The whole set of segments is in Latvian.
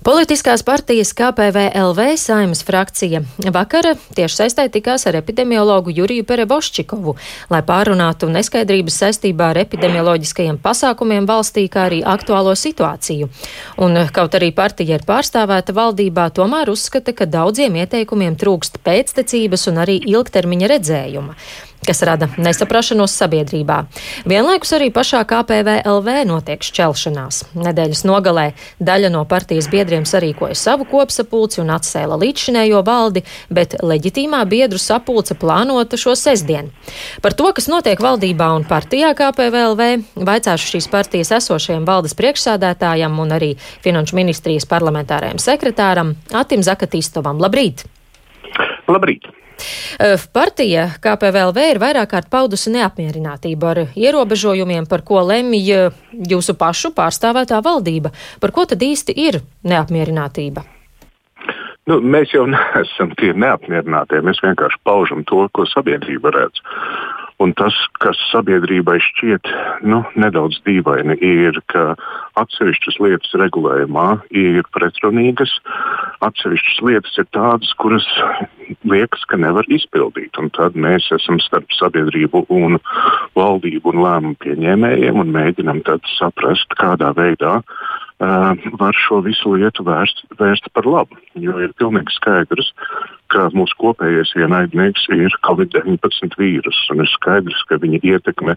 Politiskās partijas KPVLV saimas frakcija. Vakara tieši saistē tikās ar epidemiologu Juriju Pereboščikovu, lai pārunātu neskaidrības saistībā ar epidemioloģiskajiem pasākumiem valstī, kā arī aktuālo situāciju. Un kaut arī partija ir pārstāvēta valdībā, tomēr uzskata, ka daudziem ieteikumiem trūkst pēctecības un arī ilgtermiņa redzējuma kas rada nesaprašanos sabiedrībā. Vienlaikus arī pašā KPVLV notiek šķelšanās. Nedēļas nogalē daļa no partijas biedriem sarīkoja savu kopsapulci un atcēla līdzšinējo valdi, bet leģitīmā biedru sapulce plānota šo sestdienu. Par to, kas notiek valdībā un partijā KPVLV, vaicāšu šīs partijas esošajam valdes priekšsādētājam un arī Finanšu ministrijas parlamentārajam sekretāram Atim Zakatīstovam. Labrīt! Labrīt! Partija KPVLV ir vairāk kārt paudusi neapmierinātību ar ierobežojumiem, par ko lemj jūsu pašu pārstāvētā valdība. Par ko tad īsti ir neapmierinātība? Nu, mēs jau neesam tie neapmierinātie. Mēs vienkārši paužam to, ko sabiedrība redz. Un tas, kas sabiedrībai šķiet nu, nedaudz dīvaini, ir, ka atsevišķas lietas regulējumā ir pretrunīgas, atsevišķas lietas ir tādas, kuras liekas, ka nevar izpildīt. Un tad mēs esam starp sabiedrību un valdību un lēmumu pieņēmējiem un mēģinam saprast, kādā veidā uh, var šo visu lietu vērst, vērst par labu. Jo ir pilnīgi skaidrs, ka mūsu kopējais ienaidnieks ir Covid-19 vīruss. Ir skaidrs, ka viņa ietekme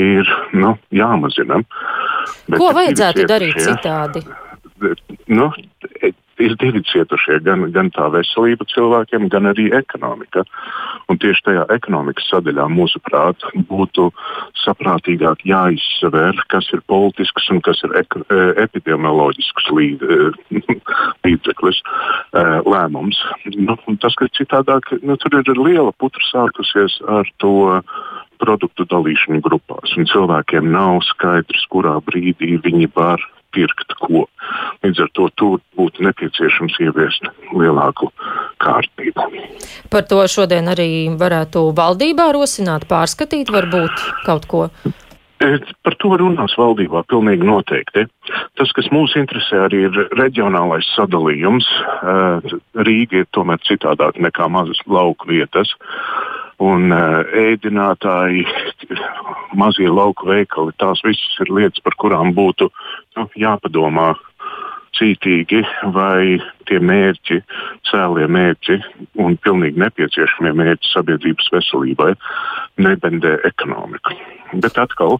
ir nu, jāmazina. Bet Ko vajadzētu darīt citādi? Nu, ir divi cietušie, gan, gan tā veselība cilvēkiem, gan arī ekonomika. Un tieši tajā ekonomikas sadaļā, mūsuprāt, būtu saprātīgāk jāizsver, kas ir politisks un kas ir ek, e, epidemioloģisks līd, e, līdzeklis, e, lēmums. Nu, tas, ka citādāk, nu, tur ir liela putra sākusies ar to produktu dalīšanu grupās. Cilvēkiem nav skaidrs, kurā brīdī viņi var pirkt ko. Līdz ar to tur būtu nepieciešams ieviest lielāku kārtību. Par to šodien arī varētu valdībā rosināt, pārskatīt varbūt kaut ko. E, par to runās valdībā pilnīgi noteikti. Tas, kas mūs interesē, arī ir reģionālais sadalījums. E, Rīga ir tomēr citādāk nekā mazas lauku vietas. Un uh, ēdinātāji, mazie lauku veikali, tās visas ir lietas, par kurām būtu nu, jāpadomā cītīgi, vai tie mērķi, cēlie mērķi un pilnīgi nepieciešamie mērķi sabiedrības veselībai nebendē ekonomiku. Bet atkal,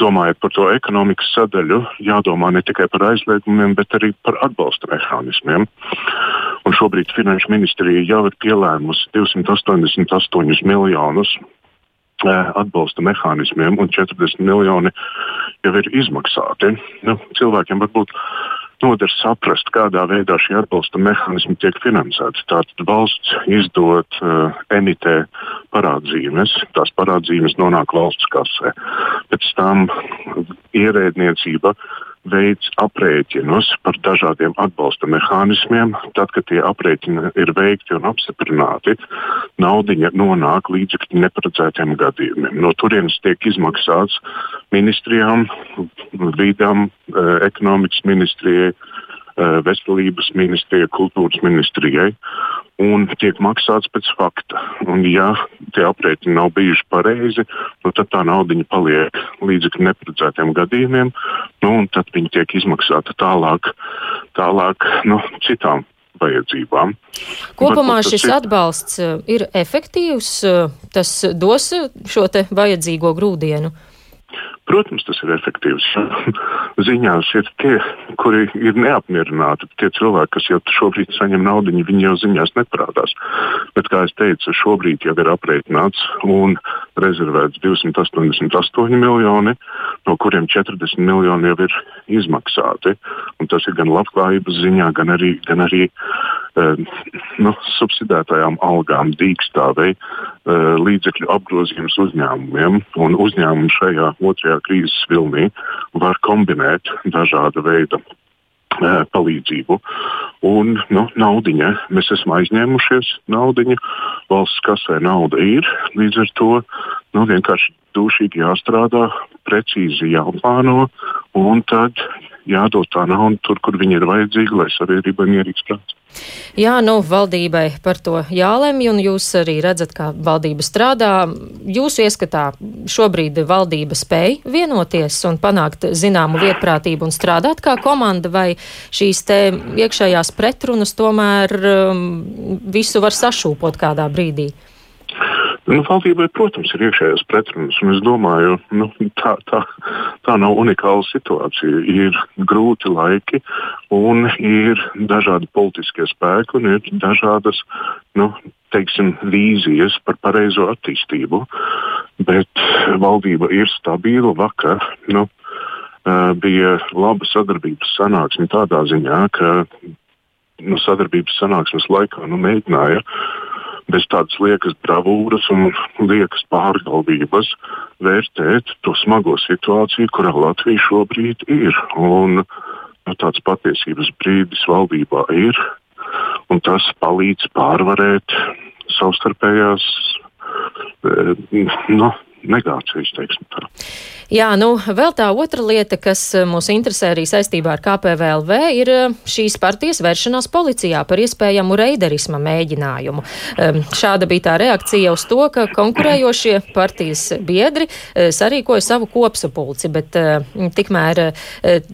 domājot par to ekonomikas sadaļu, jādomā ne tikai par aizliegumiem, bet arī par atbalsta mehānismiem. Un šobrīd Finanšu ministrija jau ir pielēmusi 288 miljonus eh, atbalsta mehānismiem, un 40 miljoni jau ir izmaksāti. Nu, cilvēkiem varbūt noder saprast, kādā veidā šie atbalsta mehānismi tiek finansēti. Tātad valsts izdod, uh, emitē parādzīmes, tās parādzīmes nonāk valsts kasē. Pēc tam ierēdniecība veids aprēķinus par dažādiem atbalsta mehānismiem. Tad, kad tie aprēķini ir veikti un apstiprināti, naudiņa nonāk līdzekļu neparedzētiem gadījumiem. No turienes tiek izmaksāts ministrijām, vidām, eh, ekonomikas ministrijai, eh, veselības ministrijai, kultūras ministrijai un tiek maksāts pēc fakta. Un, ja tie aprēķini nav bijuši pareizi, nu, tad tā nauda paliek līdzekļu neparedzētiem gadījumiem, nu, un tad viņi tiek izmaksāti tālāk, tālāk nu, citām vajadzībām. Kopumā šis ir... atbalsts eh, ir efektīvs, tas dos šo vajadzīgo grūdienu. Protams, tas ir efektīvs. Ziņās ir tie, kuri ir neapmierināti. Tie cilvēki, kas jau šobrīd saņem naudu, viņi jau ziņās neparādās. Bet, kā jau teicu, šobrīd jau ir aprēķināts un rezervēts 288 miljoni, no kuriem 40 miljoni jau ir izmaksāti. Un tas ir gan labklājības ziņā, gan arī, gan arī uh, nu, subsidētajām algām, dīkstāvei, uh, līdzekļu apgrozījums uzņēmumiem. Un uzņēmumi šajā otrajā šajā krīzes vilnī var kombinēt dažāda veida e, palīdzību. Un nu, naudiņa, mēs esam aizņēmušies naudiņu, valsts kasē nauda ir, līdz ar to nu, vienkārši dūšīgi jāstrādā, precīzi jāplāno un tad jādod tā nauda tur, kur viņi ir vajadzīgi, lai sabiedrībai mierīgi strādātu. Jā, nu, valdībai par to jālemj, un jūs arī redzat, kā valdība strādā. Jūsu ieskatā šobrīd valdība spēj vienoties un panākt zināmu vietprātību un strādāt kā komanda, vai šīs te iekšējās pretrunas tomēr um, visu var sašūpot kādā brīdī? Nu, valdībai, protams, ir iekšējās pretrunas, un es domāju, nu, tā, tā, tā nav unikāla situācija. Ir grūti laiki, un ir dažādi politiskie spēki, un ir dažādas nu, teiksim, vīzijas par pareizo attīstību. Bet valdība ir stabila. Vakar nu, bija laba sadarbības sanāksme tādā ziņā, ka nu, sadarbības sanāksmes laikā nu, mēģināja bez tādas liekas bravūras un liekas pārgalvības vērtēt to smago situāciju, kurā Latvija šobrīd ir. Un, nu, tāds patiesības brīdis valdībā ir, un tas palīdz pārvarēt savstarpējās eh, nu, negācijas. Jā, nu, vēl tā otra lieta, kas eh, mūs interesē arī saistībā ar KPVLV, ir eh, šīs partijas vēršanās policijā par iespējamu reiderisma mēģinājumu. Šāda bija tā reakcija uz to, ka konkurējošie partijas biedri eh, sarīkoja savu kopsapulci, bet tikmēr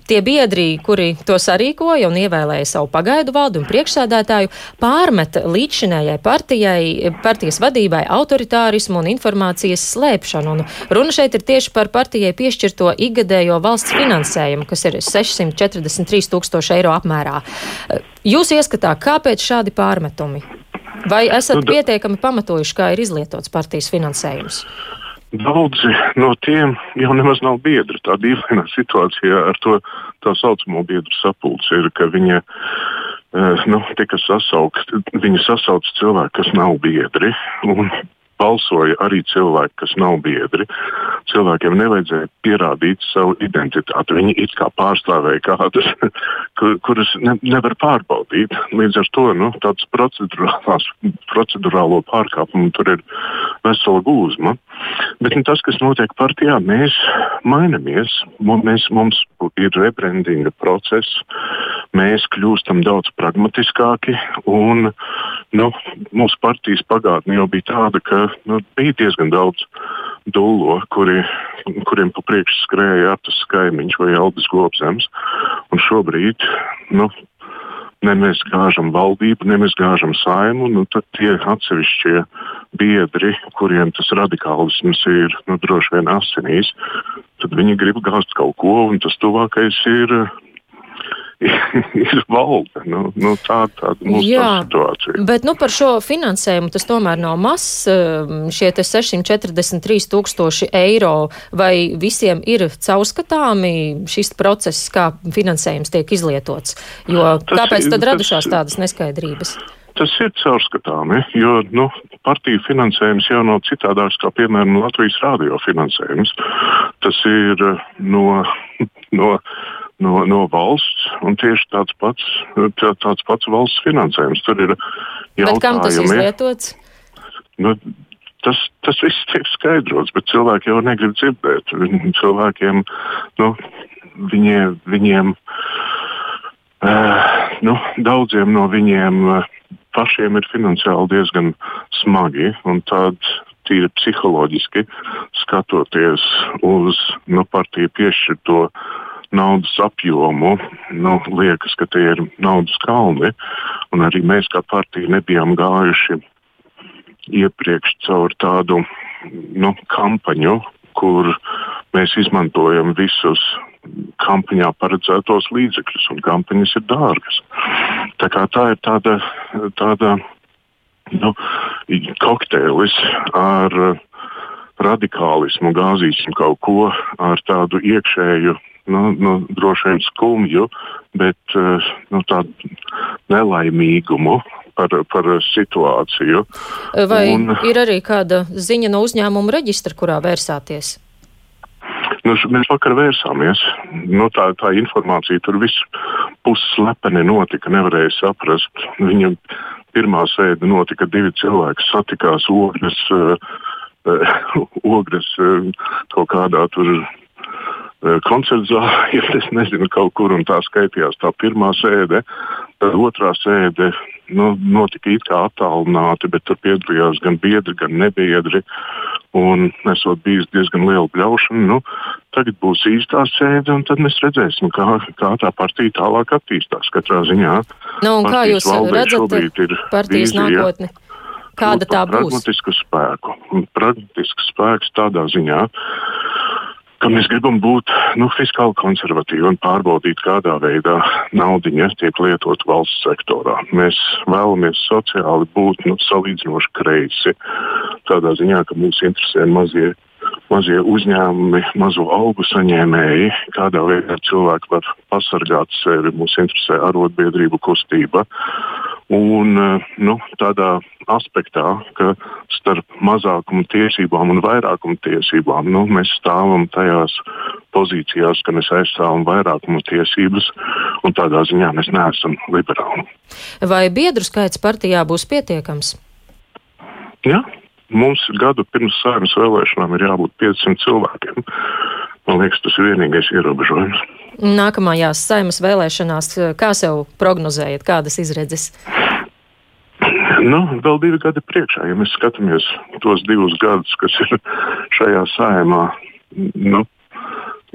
tie biedri, kuri to sarīkoja un ievēlēja savu pagaidu valdu un priekšsēdētāju, pārmet līdzšinējai partijai, partijas vadībai autoritārismu un informācijas slēpšanu. Un runa šeit ir tieši par partiju Latvijai piešķirto ikgadējo valsts finansējumu, kas ir 643 tūkstoši eiro apmērā. Jūs ieskatā, kāpēc šādi pārmetumi? Vai esat nu, pietiekami pamatojuši, kā ir izlietots partijas finansējums? Daudzi no tiem jau nemaz nav biedri. Tā dīvainā situācijā ar to tā saucamo biedru sapulci ir, ka viņa uh, nu, tika sasaukt, viņa sasauc cilvēki, kas nav biedri. Un balsoja arī cilvēki, kas nav biedri. Cilvēkiem nevajadzēja pierādīt savu identitāti. Viņi it kā pārstāvēja kādas, kur, kuras ne, nevar pārbaudīt. Līdz ar to nu, tāds procedurālo pārkāpumu tur ir vesela gūzma. Bet nu, tas, kas notiek partijā, mēs mainamies. Mēs, mums ir rebrandinga process, mēs kļūstam daudz pragmatiskāki. Un, nu, mūsu partijas pagātne jau bija tāda, ka nu, bija diezgan daudz dūlo, kuri, kuriem pa priekšu skrēja Artus Skaimiņš vai Aldis Gobzems. Un šobrīd nu, ne mēs gāžam valdību, ne mēs gāžam saimu, nu, tad tie atsevišķie biedri, kuriem tas radikālisms ir nu, droši vien asinīs, tad viņi grib gāzt kaut ko, un tas tuvākais ir ir valde. Nu, nu, tā tāda mūsu Jā, situācija. Bet nu, par šo finansējumu tas tomēr nav mazs. Um, šie 643 tūkstoši eiro vai visiem ir caurskatāmi šis process, kā finansējums tiek izlietots? Jo tas kāpēc ir, tad radušās tas, tādas neskaidrības? Tas ir caurskatāmi, jo nu, partiju finansējums jau nav citādāks kā piemēram Latvijas rādio finansējums. Tas ir uh, no, no no, no valsts, un tieši tāds pats, tā, tāds pats valsts finansējums. Tur ir jautājumi. Bet kam tas izlietots? Nu, tas, tas viss tiek skaidrots, bet cilvēki jau negrib dzirdēt. Cilvēkiem, nu, viņiem, viņiem uh, nu, daudziem no viņiem uh, pašiem ir finansiāli diezgan smagi. Tad tīri psiholoģiski skatoties uz nu, partiju piešķirto naudas apjomu, nu, liekas, ka tie ir naudas kalni. Arī mēs kā partija nebijām gājuši iepriekš caur tādu nu, kampaņu, kur mēs izmantojam visus kampaņā paredzētos līdzekļus, un kampaņas ir dārgas. Tā, tā ir tāda, tāda nu, kokteilis ar radikālismu, gāzīsim kaut ko ar tādu iekšēju nu, nu, droši vien skumju, bet eh, nu, tādu nelaimīgumu par, par situāciju. Vai Un, ir arī kāda ziņa no uzņēmuma reģistra, kurā vērsāties? Nu, mēs vakar vērsāmies. Nu, tā, tā informācija tur viss pusslepeni notika, nevarēja saprast. Viņa pirmā sēde notika, divi cilvēki satikās ogles, uh, ogles uh, kaut kādā tur koncerta zālē, ja es nezinu, kaut kur un tā skaitījās tā pirmā sēde. Tad otrā sēde nu, notika it kā attālināti, bet tur piedalījās gan biedri, gan nebiedri. Un esot bijis diezgan liela bļaušana, nu, tagad būs īstā sēde, un tad mēs redzēsim, kā, kā tā partija tālāk attīstās. Katrā ziņā nu, kā jūs redzat partijas vīzija, nākotni? Kāda tā būs? Pragmatisku spēku. Pragmatisks spēks tādā ziņā, ka mēs gribam būt nu, fiskāli konservatīvi un pārbaudīt, kādā veidā naudiņa tiek lietot valsts sektorā. Mēs vēlamies sociāli būt nu, salīdzinoši kreisi. Tādā ziņā, ka mūs interesē mazie, mazie uzņēmumi, mazo algu saņēmēji, kādā veidā cilvēki var pasargāt sevi. Mūs interesē arotbiedrību kustība. Un, nu, tādā aspektā, ka starp mazākumu tiesībām un vairākumu tiesībām nu, mēs stāvam tajās pozīcijās, ka mēs aizstāvam vairākumu tiesības, un tādā ziņā mēs neesam liberāli. Vai biedru skaits partijā būs pietiekams? Jā, mums gadu pirms sārunas vēlēšanām ir jābūt 500 cilvēkiem. Man liekas, tas ir vienīgais ierobežojums. Nākamajās saimas vēlēšanās, kā sev prognozējat, kādas izredzes? Nu, vēl divi gadi priekšā, ja mēs skatāmies tos divus gadus, kas ir šajā sājumā, nu,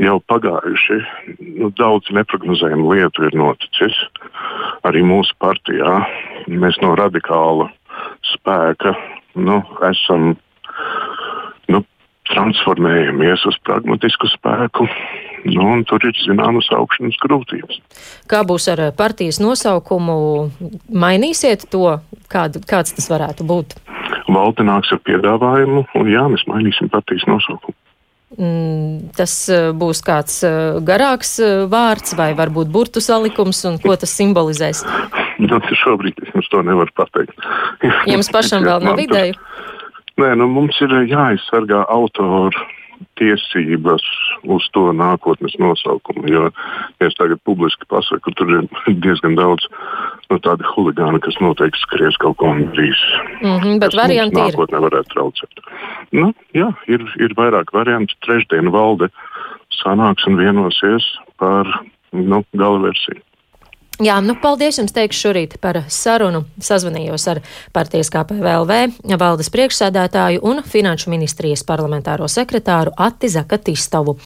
jau pagājuši. Nu, daudz neparedzējumu lietu ir noticis. Arī mūsu partijā mēs no radikāla spēka nu, esam transformējamies uz pragmatisku spēku. Nu, tur ir zināmas augšanas grūtības. Kā būs ar partijas nosaukumu? Mainīsiet to, kād, kāds tas varētu būt? Valde nāks ar piedāvājumu, un jā, mēs mainīsim partijas nosaukumu. Mm, tas eh, būs kāds eh, garāks eh, vārds vai varbūt burtu salikums, un ko tas simbolizēs? Nu, šobrīd es jums to nevaru pateikt. Jums pašam vēl nav ideju? Nē, nu, mums ir jāaizsargā autoru tiesības uz to nākotnes nosaukumu. Jo, ja es tagad publiski pasaku, tur ir diezgan daudz nu, tādu huligānu, kas noteikti skries kaut ko darīs. Mm -hmm, bet varianti ir. Nākotnē varētu traucēt. Nu, jā, ir, ir vairāk variantu. Trešdien valde sanāks un vienosies par nu, gala versiju. Jā, nu, paldies jums teikšu šorīt par sarunu. Sazvanījos ar partijas KPVLV valdes priekšsēdētāju un finanšu ministrijas parlamentāro sekretāru Atti Zakatistavu.